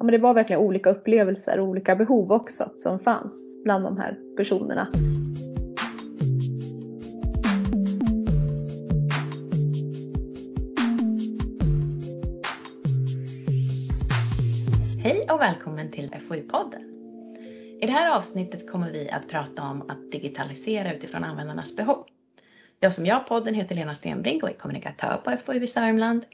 ja, men det var verkligen olika upplevelser och olika behov också som fanns bland de här personerna. Hej och välkommen till FoU-podden. I det här avsnittet kommer vi att prata om att digitalisera utifrån användarnas behov. Jag som gör podden heter Lena Stenbrink och är kommunikatör på FoU i Sörmland.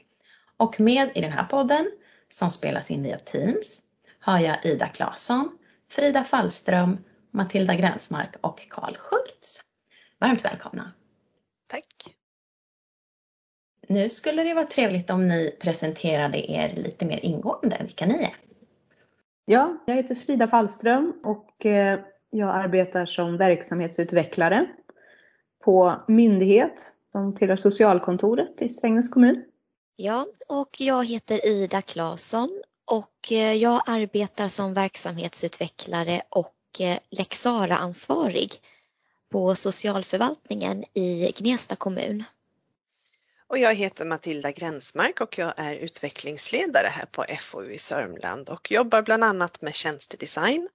Och med i den här podden, som spelas in via Teams, har jag Ida Claesson, Frida Fallström, Matilda Gränsmark och Karl Schultz. Varmt välkomna! Tack! Nu skulle det vara trevligt om ni presenterade er lite mer ingående, vilka ni är. Ja, jag heter Frida Fallström och eh, jag arbetar som verksamhetsutvecklare på myndighet som tillhör socialkontoret i Strängnäs kommun. Ja, och jag heter Ida Claesson och eh, jag arbetar som verksamhetsutvecklare och eh, Lexara-ansvarig på socialförvaltningen i Gnesta kommun. Och jag heter Matilda Gränsmark och jag är utvecklingsledare här på FoU i Sörmland och jobbar bland annat med tjänstedesign.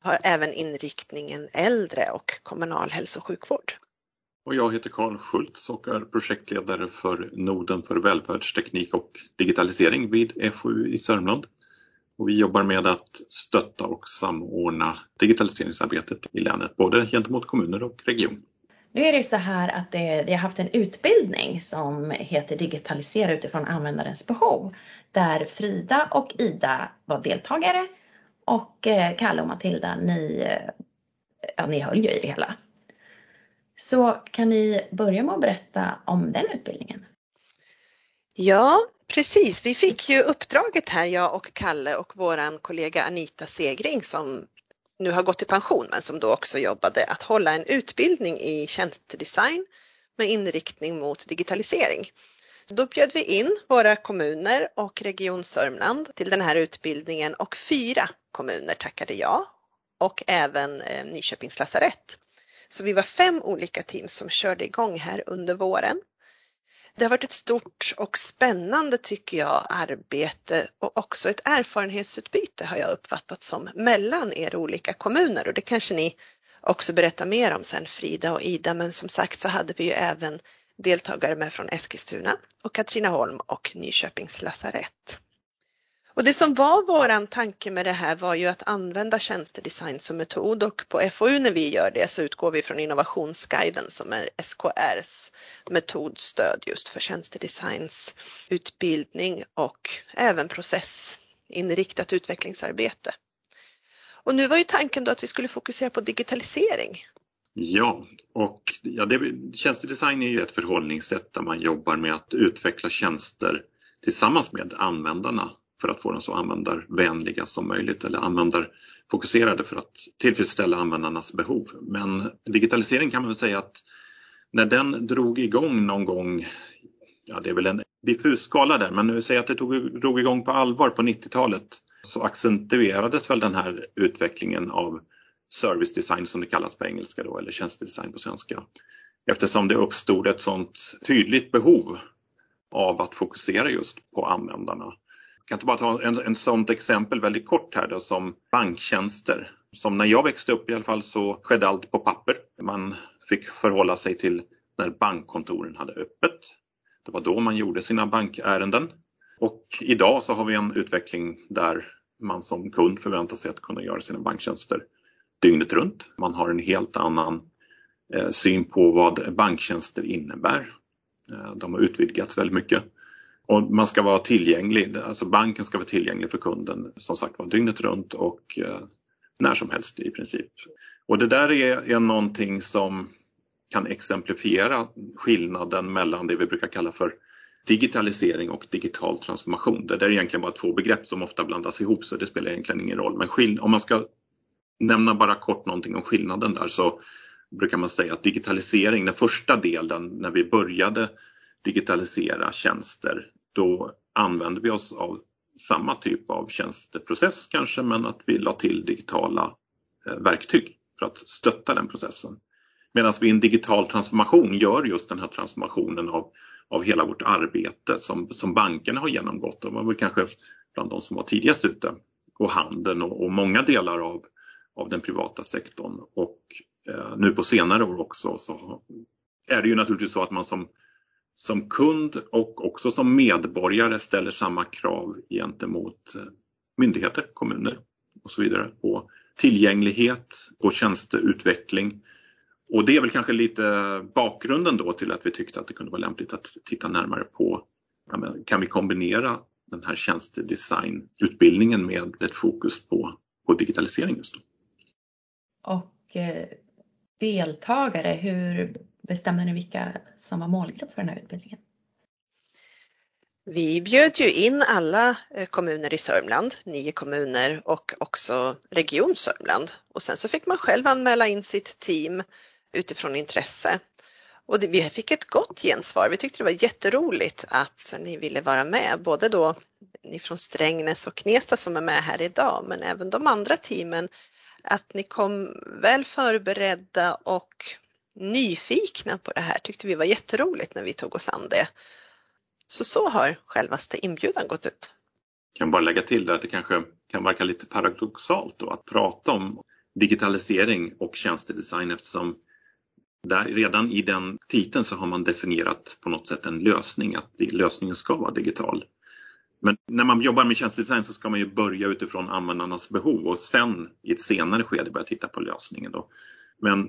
Har även inriktningen äldre och kommunal hälso och sjukvård. Och jag heter Karl Schultz och är projektledare för Noden för välfärdsteknik och digitalisering vid FoU i Sörmland. Och vi jobbar med att stötta och samordna digitaliseringsarbetet i länet, både gentemot kommuner och region. Nu är det så här att det, vi har haft en utbildning som heter Digitalisera utifrån användarens behov. Där Frida och Ida var deltagare och eh, Kalle och Matilda, ni, eh, ja, ni höll ju i det hela. Så kan ni börja med att berätta om den utbildningen? Ja, precis. Vi fick ju uppdraget här, jag och Kalle och våran kollega Anita Segring som nu har gått i pension men som då också jobbade att hålla en utbildning i tjänstedesign med inriktning mot digitalisering. Då bjöd vi in våra kommuner och Region Sörmland till den här utbildningen och fyra kommuner tackade ja och även eh, Nyköpings lasarett. Så vi var fem olika team som körde igång här under våren. Det har varit ett stort och spännande tycker jag arbete och också ett erfarenhetsutbyte har jag uppfattat som mellan er olika kommuner och det kanske ni också berättar mer om sen Frida och Ida men som sagt så hade vi ju även deltagare med från Eskilstuna och Katrineholm och Nyköpings lasarett. Och det som var våran tanke med det här var ju att använda tjänstedesign som metod och på FoU när vi gör det så utgår vi från Innovationsguiden som är SKRs metodstöd just för tjänstedesigns utbildning och även processinriktat utvecklingsarbete. Och nu var ju tanken då att vi skulle fokusera på digitalisering. Ja, och ja, det, tjänstedesign är ju ett förhållningssätt där man jobbar med att utveckla tjänster tillsammans med användarna för att få dem så användarvänliga som möjligt eller användarfokuserade för att tillfredsställa användarnas behov. Men digitalisering kan man väl säga att när den drog igång någon gång, ja det är väl en diffus skala där, men nu säger att det tog, drog igång på allvar på 90-talet så accentuerades väl den här utvecklingen av service design som det kallas på engelska då, eller tjänstedesign på svenska. Eftersom det uppstod ett sånt tydligt behov av att fokusera just på användarna. Jag kan bara ta en, en sånt exempel väldigt kort här då, som banktjänster. Som när jag växte upp i alla fall så skedde allt på papper. Man fick förhålla sig till när bankkontoren hade öppet. Det var då man gjorde sina bankärenden. Och idag så har vi en utveckling där man som kund förväntar sig att kunna göra sina banktjänster dygnet runt. Man har en helt annan eh, syn på vad banktjänster innebär. Eh, de har utvidgats väldigt mycket. Och man ska vara tillgänglig, alltså banken ska vara tillgänglig för kunden som sagt var dygnet runt och eh, när som helst i princip. Och det där är, är någonting som kan exemplifiera skillnaden mellan det vi brukar kalla för digitalisering och digital transformation. Det där är egentligen bara två begrepp som ofta blandas ihop så det spelar egentligen ingen roll. Men om man ska nämna bara kort någonting om skillnaden där så brukar man säga att digitalisering, den första delen när vi började digitalisera tjänster, då använde vi oss av samma typ av tjänsteprocess kanske men att vi la till digitala eh, verktyg för att stötta den processen. Medan vi i en digital transformation gör just den här transformationen av, av hela vårt arbete som, som bankerna har genomgått. De var väl kanske bland de som var tidigast ute och handeln och, och många delar av, av den privata sektorn. Och eh, nu på senare år också så är det ju naturligtvis så att man som, som kund och också som medborgare ställer samma krav gentemot eh, myndigheter, kommuner och så vidare på tillgänglighet, på tjänsteutveckling. Och det är väl kanske lite bakgrunden då till att vi tyckte att det kunde vara lämpligt att titta närmare på kan vi kombinera den här tjänstedesignutbildningen med ett fokus på, på digitalisering just då. Och eh, deltagare, hur bestämde ni vilka som var målgrupp för den här utbildningen? Vi bjöd ju in alla eh, kommuner i Sörmland, nio kommuner och också Region Sörmland. Och sen så fick man själv anmäla in sitt team utifrån intresse. Och det, vi fick ett gott gensvar. Vi tyckte det var jätteroligt att ni ville vara med, både då ni från Strängnäs och Knesta som är med här idag, men även de andra teamen. Att ni kom väl förberedda och nyfikna på det här tyckte vi var jätteroligt när vi tog oss an det. Så så har självaste inbjudan gått ut. Jag kan bara lägga till där att det kanske kan verka lite paradoxalt då att prata om digitalisering och tjänstedesign eftersom där, redan i den titeln så har man definierat på något sätt en lösning, att lösningen ska vara digital. Men när man jobbar med tjänstedesign så ska man ju börja utifrån användarnas behov och sen i ett senare skede börja titta på lösningen. Då. Men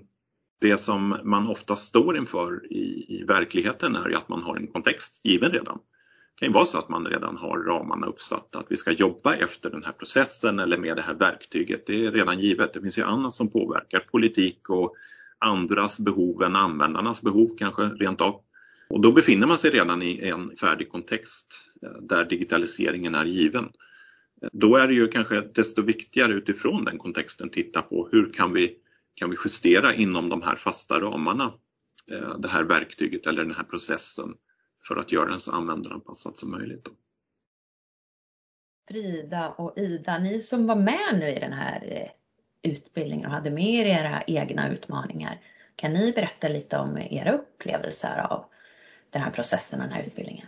det som man ofta står inför i, i verkligheten är ju att man har en kontext given redan. Det kan ju vara så att man redan har ramarna uppsatta, att vi ska jobba efter den här processen eller med det här verktyget. Det är redan givet. Det finns ju annat som påverkar politik och andras behov än användarnas behov kanske rent av. Och då befinner man sig redan i en färdig kontext eh, där digitaliseringen är given. Eh, då är det ju kanske desto viktigare utifrån den kontexten titta på hur kan vi, kan vi justera inom de här fasta ramarna eh, det här verktyget eller den här processen för att göra den så användaranpassad som möjligt. Frida och Ida, ni som var med nu i den här eh, utbildningen och hade med er era egna utmaningar. Kan ni berätta lite om era upplevelser av den här processen, den här utbildningen?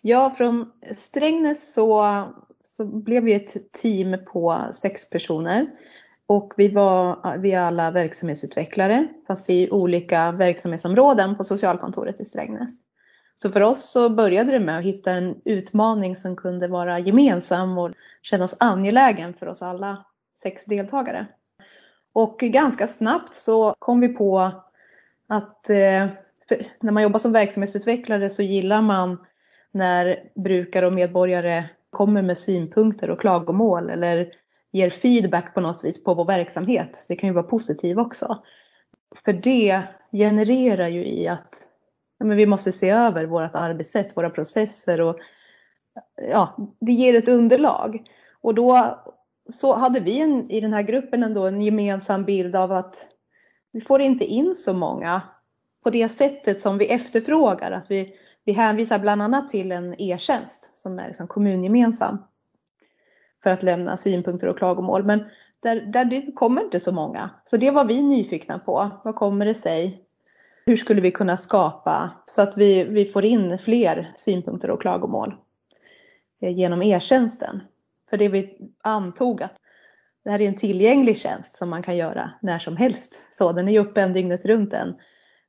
Ja, från Strängnäs så, så blev vi ett team på sex personer. Och vi var vi är alla verksamhetsutvecklare fast i olika verksamhetsområden på socialkontoret i Strängnäs. Så för oss så började det med att hitta en utmaning som kunde vara gemensam och kännas angelägen för oss alla sex deltagare. Och ganska snabbt så kom vi på att eh, när man jobbar som verksamhetsutvecklare så gillar man när brukare och medborgare kommer med synpunkter och klagomål eller ger feedback på något vis på vår verksamhet. Det kan ju vara positivt också. För det genererar ju i att ja, men vi måste se över vårt arbetssätt, våra processer och ja, det ger ett underlag. Och då så hade vi en, i den här gruppen ändå en gemensam bild av att vi får inte in så många på det sättet som vi efterfrågar. Att vi, vi hänvisar bland annat till en e-tjänst som är liksom kommungemensam för att lämna synpunkter och klagomål. Men där, där det kommer inte så många. Så det var vi nyfikna på. Vad kommer det sig? Hur skulle vi kunna skapa så att vi, vi får in fler synpunkter och klagomål eh, genom e-tjänsten? För det vi antog att det här är en tillgänglig tjänst som man kan göra när som helst. Så den är ju öppen dygnet runt än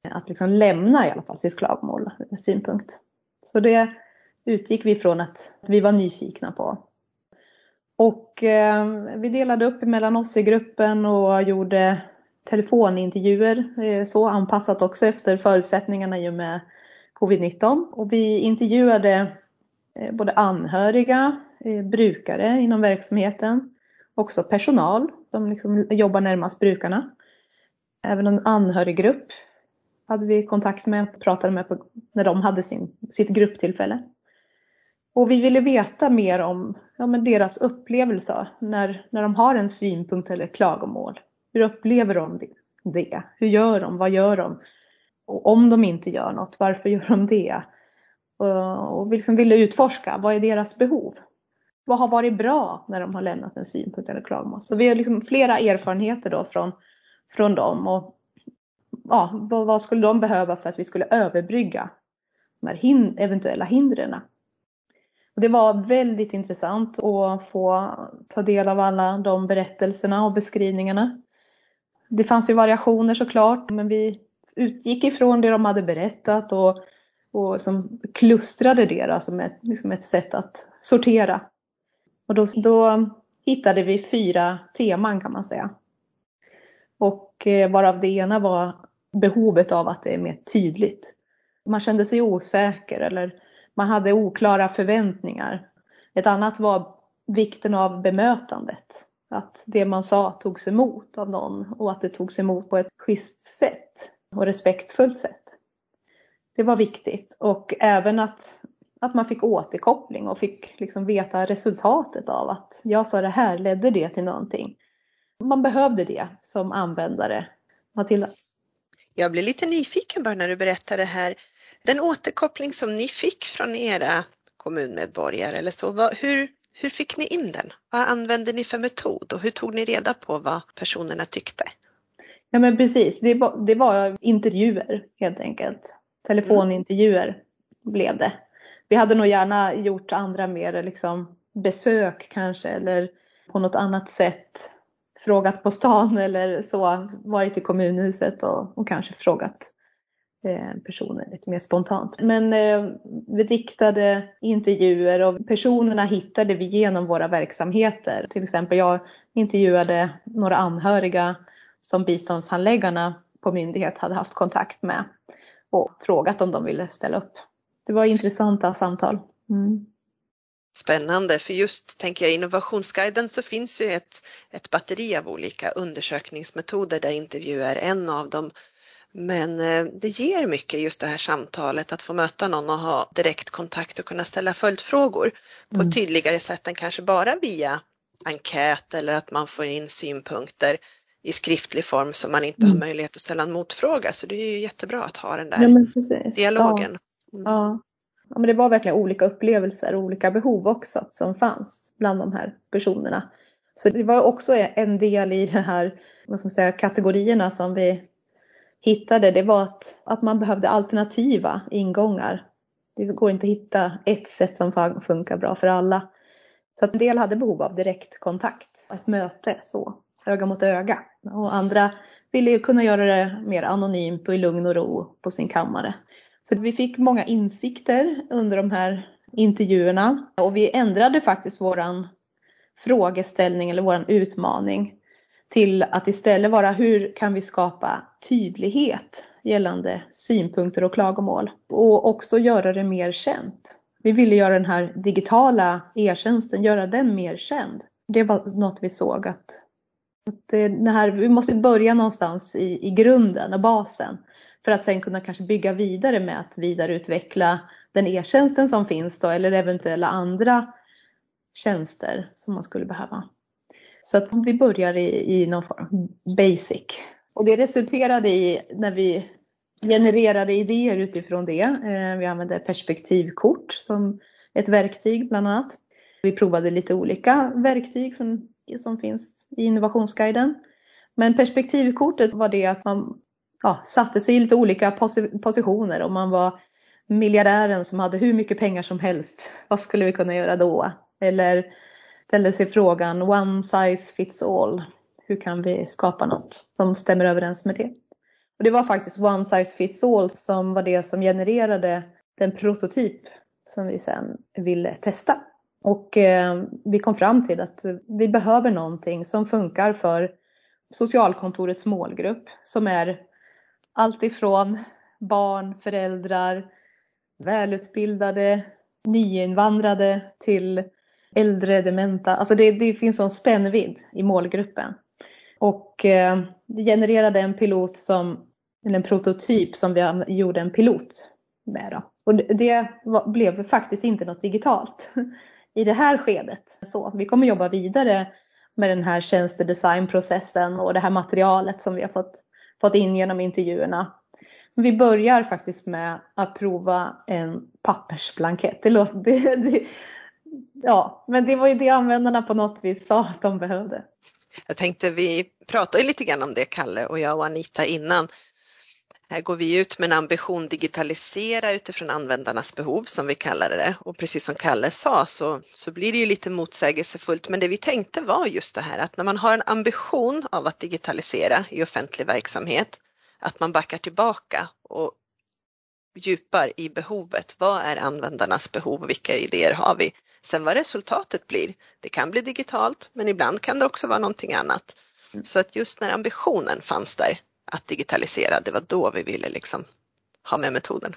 att liksom lämna i alla fall sitt klagomål, synpunkt. Så det utgick vi från att vi var nyfikna på. Och eh, vi delade upp mellan oss i gruppen och gjorde telefonintervjuer, eh, så anpassat också efter förutsättningarna i och med covid-19. Och vi intervjuade eh, både anhöriga, eh, brukare inom verksamheten. Också personal som liksom jobbar närmast brukarna. Även en anhöriggrupp hade vi kontakt med och pratade med på, när de hade sin, sitt grupptillfälle. Och vi ville veta mer om ja, men deras upplevelse när, när de har en synpunkt eller klagomål. Hur upplever de det? Hur gör de? Vad gör de? Och om de inte gör något, varför gör de det? Och, och vi liksom ville utforska, vad är deras behov? vad har varit bra när de har lämnat en synpunkt eller klagomål? Så vi har liksom flera erfarenheter då från, från dem och ja, vad, vad skulle de behöva för att vi skulle överbrygga de här hin eventuella hindren? Det var väldigt intressant att få ta del av alla de berättelserna och beskrivningarna. Det fanns ju variationer såklart, men vi utgick ifrån det de hade berättat och, och som klustrade det då, som ett, liksom ett sätt att sortera. Och då, då hittade vi fyra teman kan man säga. Och eh, varav det ena var behovet av att det är mer tydligt. Man kände sig osäker eller man hade oklara förväntningar. Ett annat var vikten av bemötandet. Att det man sa togs emot av någon och att det togs emot på ett schysst sätt och respektfullt sätt. Det var viktigt och även att, att man fick återkoppling och fick liksom veta resultatet av att jag sa det här, ledde det till någonting? Man behövde det som användare. Matilda? Jag blev lite nyfiken bara när du berättade här. Den återkoppling som ni fick från era kommunmedborgare eller så, vad, hur, hur fick ni in den? Vad använde ni för metod och hur tog ni reda på vad personerna tyckte? Ja men precis, det var, det var intervjuer helt enkelt. Telefonintervjuer mm. blev det. Vi hade nog gärna gjort andra mer liksom besök kanske eller på något annat sätt frågat på stan eller så, varit i kommunhuset och, och kanske frågat Eh, personer lite mer spontant. Men eh, riktade intervjuer och personerna hittade vi genom våra verksamheter. Till exempel jag intervjuade några anhöriga som biståndshandläggarna på myndighet hade haft kontakt med och frågat om de ville ställa upp. Det var intressanta samtal. Mm. Spännande, för just tänker jag innovationsguiden så finns ju ett, ett batteri av olika undersökningsmetoder där intervju är en av dem. Men eh, det ger mycket just det här samtalet, att få möta någon och ha direkt kontakt och kunna ställa följdfrågor på mm. ett tydligare sätt än kanske bara via enkät eller att man får in synpunkter i skriftlig form så man inte mm. har möjlighet att ställa en motfråga. Så det är ju jättebra att ha den där ja, dialogen. Mm. Ja ja, men det var verkligen olika upplevelser och olika behov också som fanns bland de här personerna. Så det var också en del i de här vad ska man säga, kategorierna som vi hittade. Det var att, att man behövde alternativa ingångar. Det går inte att hitta ett sätt som funkar bra för alla. Så att en del hade behov av direktkontakt, ett möte så, öga mot öga. Och andra ville ju kunna göra det mer anonymt och i lugn och ro på sin kammare. Så vi fick många insikter under de här intervjuerna och vi ändrade faktiskt våran frågeställning eller våran utmaning till att istället vara hur kan vi skapa tydlighet gällande synpunkter och klagomål och också göra det mer känt. Vi ville göra den här digitala e-tjänsten, göra den mer känd. Det var något vi såg att, att det här, vi måste börja någonstans i, i grunden och basen. För att sen kunna kanske bygga vidare med att vidareutveckla den e-tjänsten som finns då eller eventuella andra tjänster som man skulle behöva. Så att vi börjar i, i någon form basic. Och det resulterade i när vi genererade idéer utifrån det. Eh, vi använde perspektivkort som ett verktyg bland annat. Vi provade lite olika verktyg som finns i innovationsguiden. Men perspektivkortet var det att man ja, satte sig i lite olika positioner. Om man var miljardären som hade hur mycket pengar som helst, vad skulle vi kunna göra då? Eller ställde sig frågan one size fits all. Hur kan vi skapa något som stämmer överens med det? Och det var faktiskt one size fits all som var det som genererade den prototyp som vi sen ville testa. Och eh, vi kom fram till att vi behöver någonting som funkar för socialkontorets målgrupp som är allt ifrån barn, föräldrar, välutbildade, nyinvandrade till äldre dementa. Alltså det, det finns en spännvidd i målgruppen. Och eh, det genererade en pilot som, eller en prototyp som vi gjorde en pilot med. Då. Och det, det var, blev faktiskt inte något digitalt i det här skedet. Så vi kommer jobba vidare med den här tjänstedesignprocessen och det här materialet som vi har fått fått in genom intervjuerna. Vi börjar faktiskt med att prova en pappersblankett. Det låter, det, det, ja, men det var ju det användarna på något vis sa att de behövde. Jag tänkte vi pratade lite grann om det Kalle och jag och Anita innan. Här går vi ut med en ambition digitalisera utifrån användarnas behov som vi kallar det och precis som Kalle sa så, så blir det ju lite motsägelsefullt men det vi tänkte var just det här att när man har en ambition av att digitalisera i offentlig verksamhet att man backar tillbaka och djupar i behovet. Vad är användarnas behov och vilka idéer har vi? Sen vad resultatet blir, det kan bli digitalt men ibland kan det också vara någonting annat. Mm. Så att just när ambitionen fanns där att digitalisera, det var då vi ville liksom ha med metoden.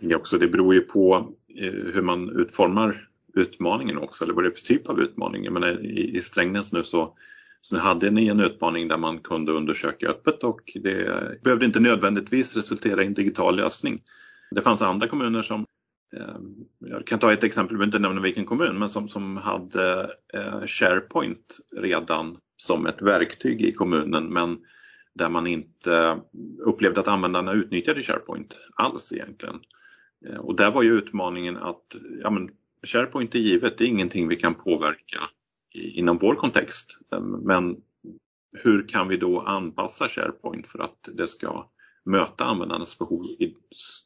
Det, också, det beror ju på eh, hur man utformar utmaningen också, eller vad det är för typ av utmaning. Jag menar, i, i Strängnäs nu så, så hade ni en utmaning där man kunde undersöka öppet och det behövde inte nödvändigtvis resultera i en digital lösning. Det fanns andra kommuner som eh, jag kan ta ett exempel, jag vill inte nämna vilken kommun, men som, som hade eh, SharePoint redan som ett verktyg i kommunen men där man inte upplevde att användarna utnyttjade SharePoint alls egentligen. Eh, och där var ju utmaningen att ja, men SharePoint är givet, det är ingenting vi kan påverka inom vår kontext. Ehm, men hur kan vi då anpassa SharePoint för att det ska möta användarnas behov i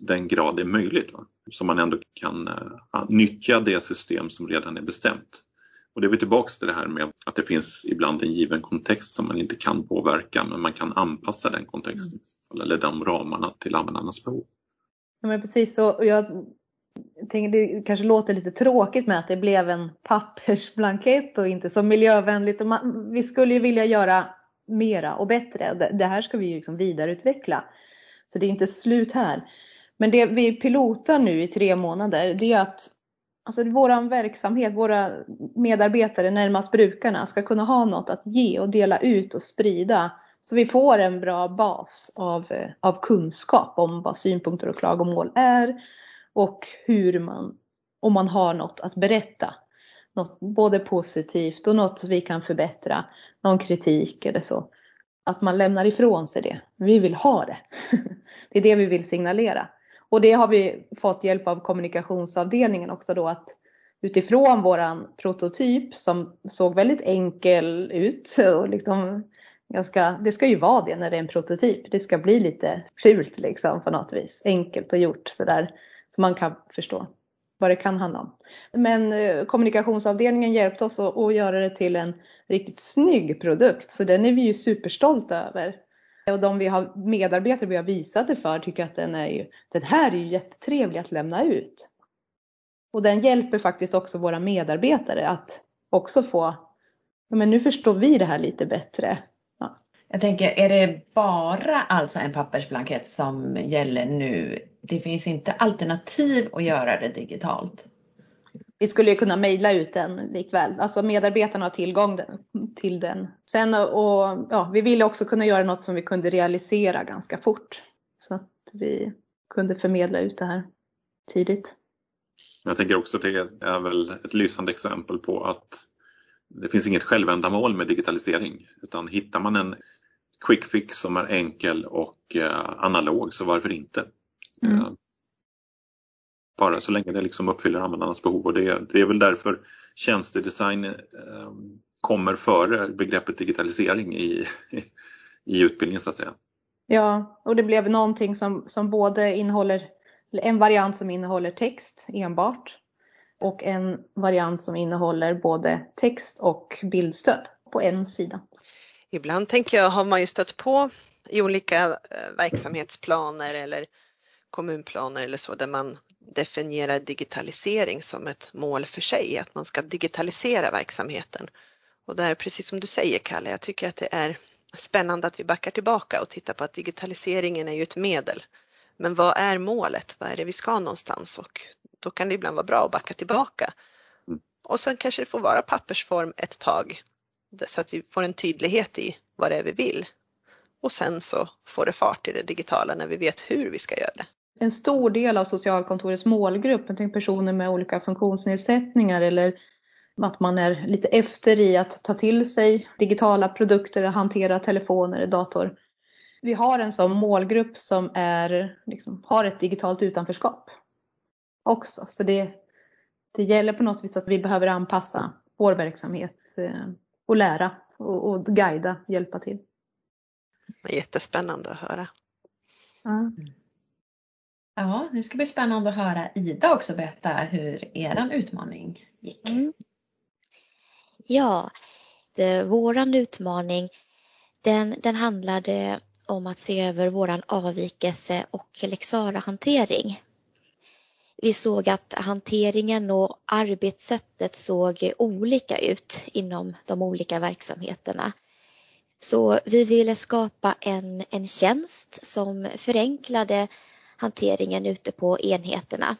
den grad det är möjligt? Va? Så man ändå kan eh, nyttja det system som redan är bestämt. Och det är vi tillbaks till det här med att det finns ibland en given kontext som man inte kan påverka men man kan anpassa den kontexten mm. eller de ramarna till användarnas behov. Ja men precis så. Och jag det kanske låter lite tråkigt med att det blev en pappersblankett och inte så miljövänligt. Vi skulle ju vilja göra mera och bättre. Det, det här ska vi ju liksom vidareutveckla. Så det är inte slut här. Men det vi pilotar nu i tre månader det är att alltså vår verksamhet, våra medarbetare närmast brukarna ska kunna ha något att ge och dela ut och sprida. Så vi får en bra bas av, eh, av kunskap om vad synpunkter och klagomål är och hur man, om man har något att berätta. Något både positivt och något vi kan förbättra, någon kritik eller så. Att man lämnar ifrån sig det. Vi vill ha det. Det är det vi vill signalera. Och det har vi fått hjälp av kommunikationsavdelningen också då att utifrån våran prototyp som såg väldigt enkel ut och liksom ganska, det ska ju vara det när det är en prototyp. Det ska bli lite fult liksom på något vis. Enkelt och gjort sådär så man kan förstå vad det kan handla om. Men eh, kommunikationsavdelningen hjälpte oss att, att göra det till en riktigt snygg produkt så den är vi ju superstolta över. Och de vi har medarbetare vi har visat det för tycker att den är ju, den här är ju jättetrevlig att lämna ut. Och den hjälper faktiskt också våra medarbetare att också få, ja men nu förstår vi det här lite bättre. Ja. Jag tänker, är det bara alltså en pappersblankett som gäller nu? Det finns inte alternativ att göra det digitalt? vi skulle ju kunna mejla ut den likväl. Alltså medarbetarna har tillgång till den. Sen och ja, vi ville också kunna göra något som vi kunde realisera ganska fort. Så att vi kunde förmedla ut det här tidigt. Jag tänker också att det är väl ett lysande exempel på att det finns inget självändamål med digitalisering. Utan hittar man en quick fix som är enkel och eh, analog så varför inte? Mm. Eh, bara så länge det liksom uppfyller användarnas behov och det, det är väl därför tjänstedesign eh, kommer före begreppet digitalisering i, i utbildningen så att säga. Ja, och det blev någonting som, som både innehåller en variant som innehåller text enbart och en variant som innehåller både text och bildstöd på en sida. Ibland tänker jag har man ju stött på i olika eh, verksamhetsplaner eller kommunplaner eller så där man definierar digitalisering som ett mål för sig, att man ska digitalisera verksamheten. Och där, precis som du säger Kalle, jag tycker att det är spännande att vi backar tillbaka och tittar på att digitaliseringen är ju ett medel. Men vad är målet? Vad är det vi ska någonstans? Och då kan det ibland vara bra att backa tillbaka. Mm. Och sen kanske det får vara pappersform ett tag så att vi får en tydlighet i vad det är vi vill. Och sen så får det fart i det digitala när vi vet hur vi ska göra det en stor del av socialkontorets målgrupp, jag tänker personer med olika funktionsnedsättningar eller att man är lite efter i att ta till sig digitala produkter, och hantera telefoner, dator. Vi har en sån målgrupp som är, liksom, har ett digitalt utanförskap också. Så det, det gäller på något vis att vi behöver anpassa vår verksamhet eh, och lära och, och guida, hjälpa till. Jättespännande att höra. Ja. Ja, nu ska det bli spännande att höra Ida också berätta hur er utmaning gick. Mm. Ja, det, våran utmaning den, den handlade om att se över våran avvikelse och Lexara-hantering. Vi såg att hanteringen och arbetssättet såg olika ut inom de olika verksamheterna. Så vi ville skapa en, en tjänst som förenklade hanteringen ute på enheterna.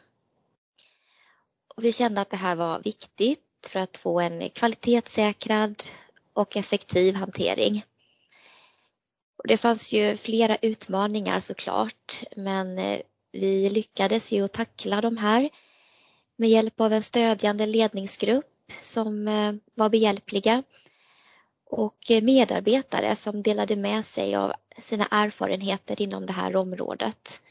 Och vi kände att det här var viktigt för att få en kvalitetssäkrad och effektiv hantering. Och det fanns ju flera utmaningar såklart, men eh, vi lyckades ju att tackla de här med hjälp av en stödjande ledningsgrupp som eh, var behjälpliga och medarbetare som delade med sig av sina erfarenheter inom det här området.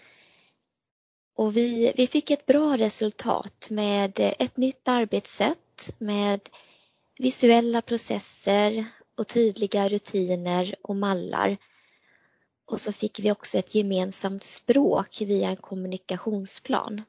Och vi, vi fick ett bra resultat med ett nytt arbetssätt med visuella processer och tydliga rutiner och mallar. Och så fick vi också ett gemensamt språk via en kommunikationsplan.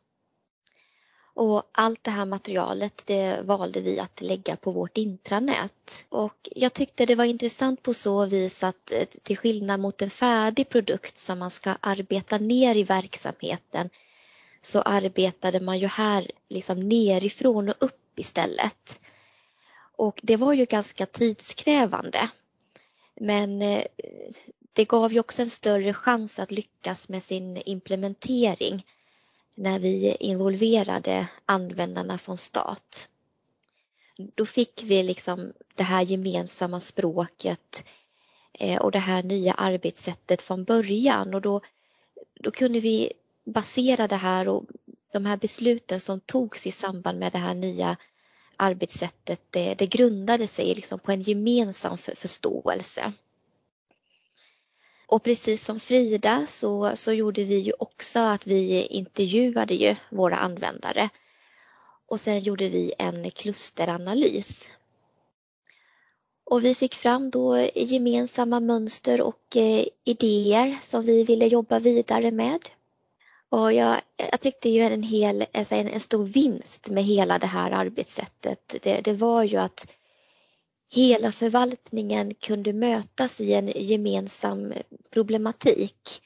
Och allt det här materialet det valde vi att lägga på vårt intranät. Och jag tyckte det var intressant på så vis att eh, till skillnad mot en färdig produkt som man ska arbeta ner i verksamheten så arbetade man ju här liksom nerifrån och upp istället. Och det var ju ganska tidskrävande. Men eh, det gav ju också en större chans att lyckas med sin implementering när vi involverade användarna från stat. Då fick vi liksom det här gemensamma språket eh, och det här nya arbetssättet från början och då, då kunde vi basera det här och de här besluten som togs i samband med det här nya arbetssättet, det, det grundade sig liksom på en gemensam för, förståelse. Och precis som Frida så, så gjorde vi ju också att vi intervjuade ju våra användare. Och sen gjorde vi en klusteranalys. Och vi fick fram då gemensamma mönster och eh, idéer som vi ville jobba vidare med. Och jag, jag tyckte ju en, hel, alltså en, en stor vinst med hela det här arbetssättet, det, det var ju att hela förvaltningen kunde mötas i en gemensam problematik.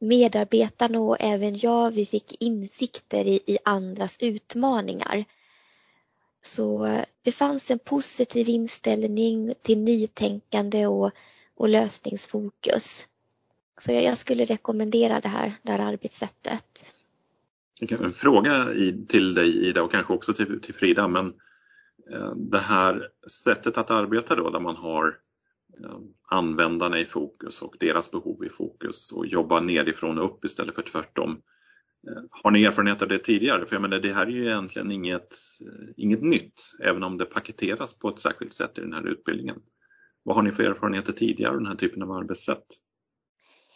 Medarbetarna och även jag, vi fick insikter i, i andras utmaningar. Så eh, det fanns en positiv inställning till nytänkande och, och lösningsfokus. Så jag, jag skulle rekommendera det här, det här arbetssättet. En fråga till dig Ida och kanske också till, till Frida, men Eh, Eh, det här sättet att arbeta då där man har eh, användarna i fokus och deras behov i fokus och jobba nerifrån och upp istället för tvärtom. Eh, har ni erfarenhet av det tidigare? För jag menar, det här är ju egentligen inget, inget nytt, även om det paketeras på ett särskilt sätt i den här utbildningen. Vad har ni för erfarenheter tidigare av den här typen av arbetssätt?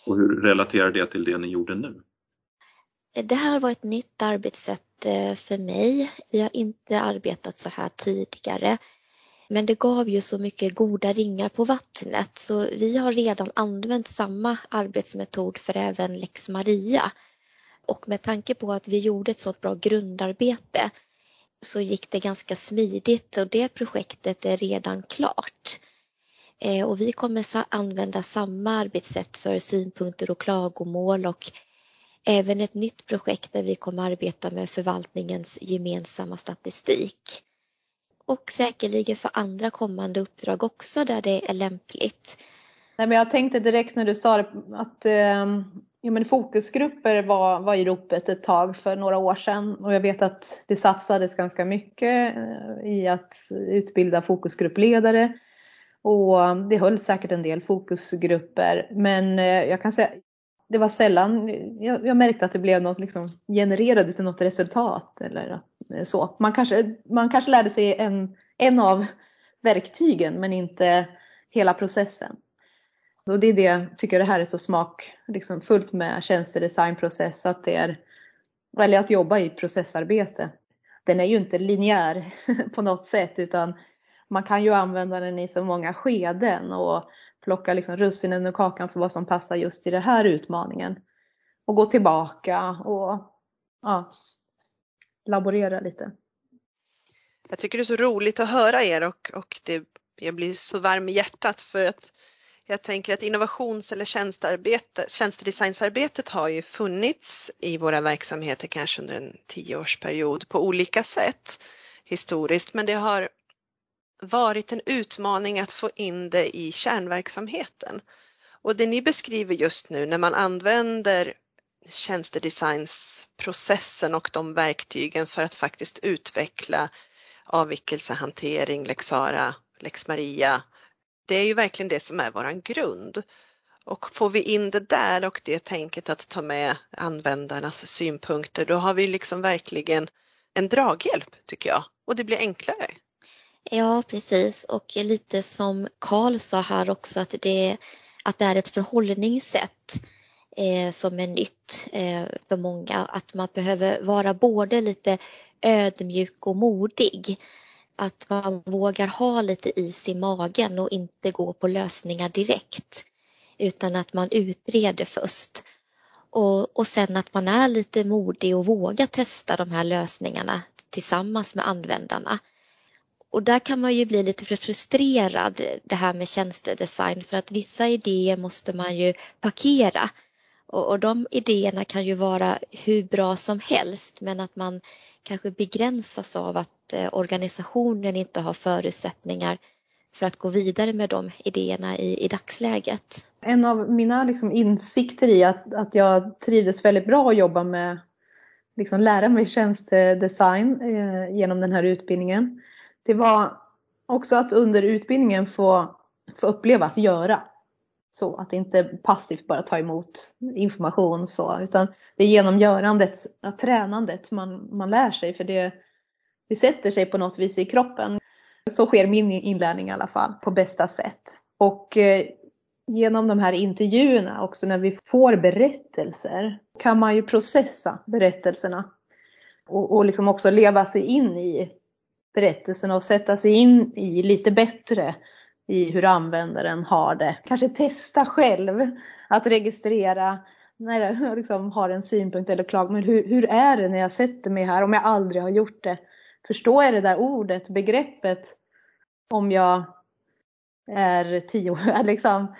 Och hur relaterar det till det ni gjorde nu? Det här var ett nytt arbetssätt eh, för mig. Vi har inte arbetat så här tidigare. Men det gav ju så mycket goda ringar på vattnet så vi har redan använt samma arbetsmetod för även lex Maria. Och med tanke på att vi gjorde ett sådant bra grundarbete så gick det ganska smidigt och det projektet är redan klart. Eh, och vi kommer använda samma arbetssätt för synpunkter och klagomål och även ett nytt projekt där vi kommer arbeta med förvaltningens gemensamma statistik. Och säkerligen för andra kommande uppdrag också där det är lämpligt. Nej, men jag tänkte direkt när du sa det att eh, ja, men fokusgrupper var, var i ropet ett tag för några år sedan och jag vet att det satsades ganska mycket eh, i att utbilda fokusgruppledare och ehm, det höll säkert en del fokusgrupper men eh, jag kan säga det var sällan jag, jag, märkte att det blev något, liksom, genererade till något resultat eller eh, så. Man kanske, man kanske lärde sig en, en av verktygen men inte hela processen. Och det är det jag tycker det här är så smak, liksom fullt med tjänstedesignprocess, att det är, eller att jobba i processarbete. Den är ju inte linjär på något sätt utan man kan ju använda den i så många skeden och plocka liksom russinen ur kakan för vad som passar just i den här utmaningen. och gå tillbaka och ja, laborera lite. Jag tycker det är så roligt att höra er och, och det, jag blir så varm i hjärtat för att jag tänker att innovations eller tjänstearbete, tjänstedesignsarbetet har ju funnits i våra verksamheter kanske under en tioårsperiod på olika sätt historiskt men det har varit en utmaning att få in det i kärnverksamheten. Och det ni beskriver just nu när man använder tjänstedesignsprocessen och de verktygen för att faktiskt utveckla avvikelsehantering, Lex Sara, Lex Maria. Det är ju verkligen det som är våran grund. Och får vi in det där och det tänket att ta med användarnas synpunkter, då har vi liksom verkligen en draghjälp tycker jag och det blir enklare. Ja, precis och lite som Karl sa här också att det, att det är ett förhållningssätt eh, som är nytt eh, för många. Att man behöver vara både lite ödmjuk och modig. Att man vågar ha lite is i magen och inte gå på lösningar direkt. Utan att man utreder först. Och, och sen att man är lite modig och vågar testa de här lösningarna tillsammans med användarna. Och där kan man ju bli lite frustrerad det här med tjänstedesign för att vissa idéer måste man ju parkera. Och, och de idéerna kan ju vara hur bra som helst men att man kanske begränsas av att eh, organisationen inte har förutsättningar för att gå vidare med de idéerna i, i dagsläget. En av mina liksom insikter i att, att jag trivdes väldigt bra att jobba med, liksom lära mig tjänstedesign eh, genom den här utbildningen. Det var också att under utbildningen få, få uppleva att göra. Så att inte passivt bara ta emot information så, utan det är genom görandet, tränandet man, man lär sig för det, det sätter sig på något vis i kroppen. Så sker min inlärning i alla fall på bästa sätt. Och eh, genom de här intervjuerna också när vi får berättelser kan man ju processa berättelserna och, och liksom också leva sig in i berättelserna och sätta sig in i lite bättre i hur användaren har det. Kanske testa själv att registrera när jag liksom har en synpunkt eller klagomål. Hur, hur är det när jag sätter mig här om jag aldrig har gjort det? Förstår jag det där ordet, begreppet om jag är 10 år, liksom,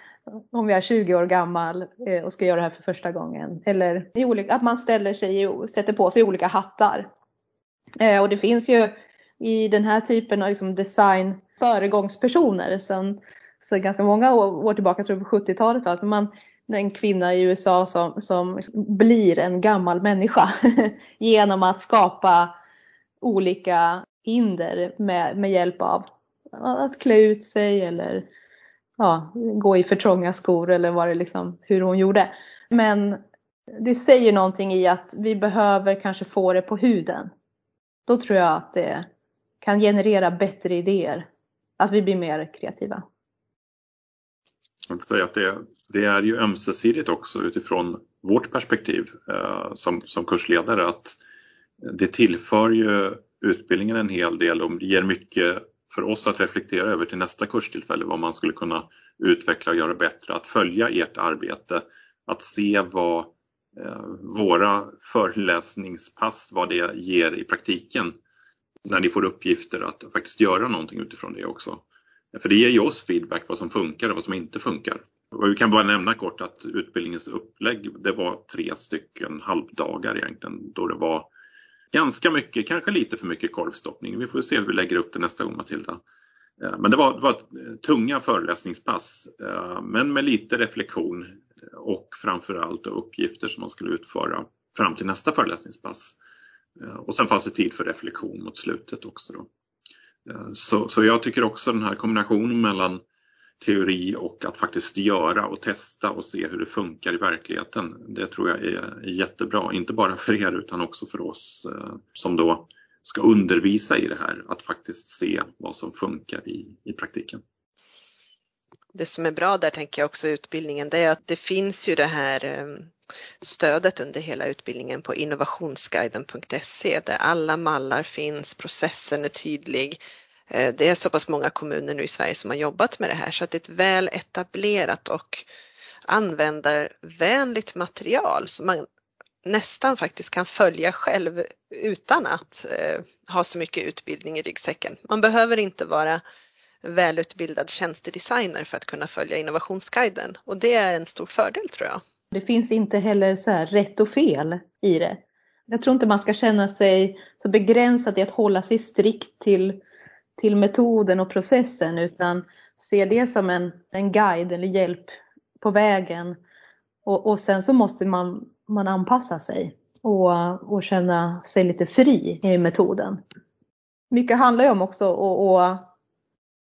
om jag är 20 år gammal eh, och ska göra det här för första gången. Eller att man ställer sig, sätter på sig olika hattar. Eh, och det finns ju i den här typen av liksom design föregångspersoner sen, sen ganska många år tillbaka, jag tror på 70-talet, att man en kvinna i USA som, som blir en gammal människa genom att skapa olika hinder med, med hjälp av att klä ut sig eller ja, gå i för trånga skor eller vad det liksom, hur hon gjorde. Men det säger någonting i att vi behöver kanske få det på huden. Då tror jag att det kan generera bättre idéer. Att vi blir mer kreativa. Jag säga att det, det, är ju ömsesidigt också utifrån vårt perspektiv eh, som, som kursledare att det tillför ju utbildningen en hel del och ger mycket för oss att reflektera över till nästa kurstillfälle vad man skulle kunna utveckla och göra bättre, att följa ert arbete, att se vad eh, våra föreläsningspass, vad det ger i praktiken när ni får uppgifter att faktiskt göra någonting utifrån det också. För det ger ju oss feedback vad som funkar och vad som inte funkar. Och vi kan bara nämna kort att utbildningens upplägg det var tre stycken halvdagar egentligen då det var ganska mycket, kanske lite för mycket korvstoppning. Vi får se hur vi lägger upp det nästa gång Matilda. Eh, men det var, det var tunga föreläsningspass eh, men med lite reflektion och framförallt uppgifter som man skulle utföra fram till nästa föreläsningspass. Eh, och sen fanns det tid för reflektion mot slutet också. Då. Eh, så, så jag tycker också den här kombinationen mellan teori och att faktiskt göra och testa och se hur det funkar i verkligheten. Det tror jag är jättebra, inte bara för er utan också för oss eh, som då ska undervisa i det här, att faktiskt se vad som funkar i, i praktiken. Det som är bra där tänker jag också i utbildningen, det är att det finns ju det här ehm, stödet under hela utbildningen på innovationsguiden.se där alla mallar finns, processen är tydlig. Eh, det är så pass många kommuner nu i Sverige som har jobbat med det här så att det är ett väl etablerat och användarvänligt material som man nästan faktiskt kan följa själv utan att eh, ha så mycket utbildning i ryggsäcken. Man behöver inte vara välutbildad tjänstedesigner för att kunna följa innovationsguiden och det är en stor fördel tror jag. Det finns inte heller så här rätt och fel i det. Jag tror inte man ska känna sig så begränsad i att hålla sig strikt till, till metoden och processen utan se det som en, en guide eller hjälp på vägen. Och, och sen så måste man, man anpassa sig och, och känna sig lite fri i metoden. Mycket handlar ju om också att, att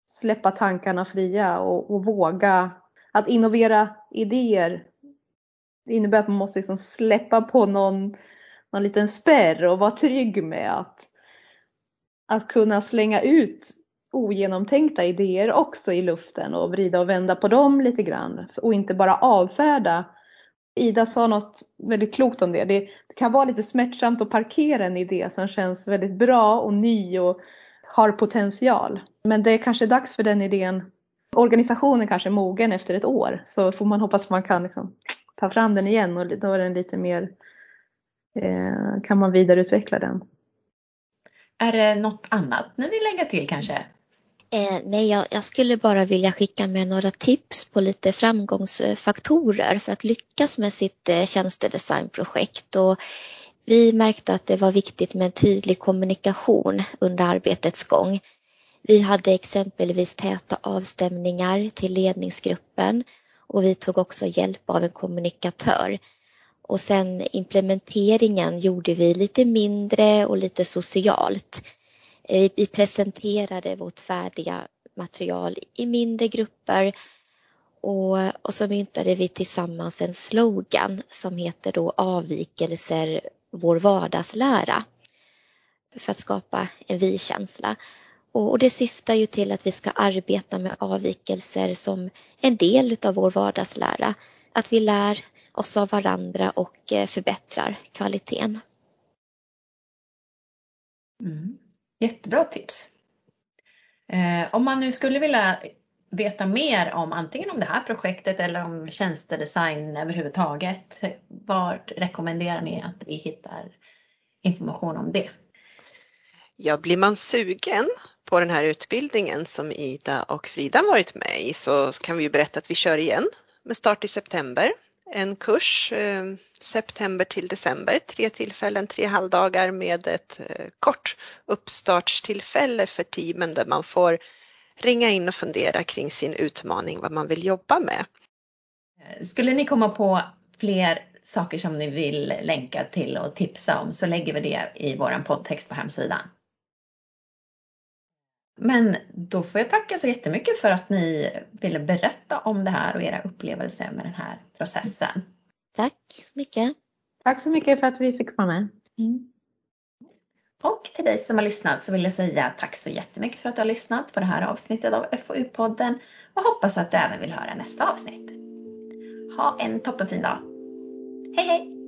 släppa tankarna fria och, och våga att innovera idéer. Det innebär att man måste liksom släppa på någon, någon liten spärr och vara trygg med att, att kunna slänga ut ogenomtänkta idéer också i luften och vrida och vända på dem lite grann och inte bara avfärda. Ida sa något väldigt klokt om det. Det, det kan vara lite smärtsamt att parkera en idé som känns väldigt bra och ny och har potential. Men det är kanske dags för den idén. Organisationen kanske är mogen efter ett år så får man hoppas att man kan liksom ta fram den igen och då är den lite mer, eh, kan man vidareutveckla den. Är det något annat ni vill lägga till kanske? Eh, nej, jag, jag, skulle bara vilja skicka med några tips på lite framgångsfaktorer för att lyckas med sitt eh, tjänstedesignprojekt. Och vi märkte att det var viktigt med en tydlig kommunikation under arbetets gång. Vi hade exempelvis täta avstämningar till ledningsgruppen och vi tog också hjälp av en kommunikatör. Och sen implementeringen gjorde vi lite mindre och lite socialt. Eh, vi presenterade vårt färdiga material i mindre grupper och, och så myntade vi tillsammans en slogan som heter då avvikelser vår vardagslära för att skapa en vi-känsla. Och det syftar ju till att vi ska arbeta med avvikelser som en del av vår vardagslära. Att vi lär oss av varandra och eh, förbättrar kvaliteten. Mm. Jättebra tips. Eh, om man nu skulle vilja veta mer om antingen om det här projektet eller om tjänstedesign överhuvudtaget, var rekommenderar ni att vi hittar information om det? Ja, blir man sugen på den här utbildningen som Ida och Frida varit med i så kan vi ju berätta att vi kör igen med start i september. En kurs eh, september till december, tre tillfällen, tre halvdagar med ett eh, kort uppstartstillfälle för teamen där man får ringa in och fundera kring sin utmaning, vad man vill jobba med. Skulle ni komma på fler saker som ni vill länka till och tipsa om så lägger vi det i vår poddtext på hemsidan. Men då får jag tacka så jättemycket för att ni ville berätta om det här och era upplevelser med den här processen. Tack så mycket. Tack så mycket för att vi fick vara med. Mm. Och till dig som har lyssnat så vill jag säga tack så jättemycket för att du har lyssnat på det här avsnittet av FoU-podden och hoppas att du även vill höra nästa avsnitt. Ha en toppenfin dag! Hej hej!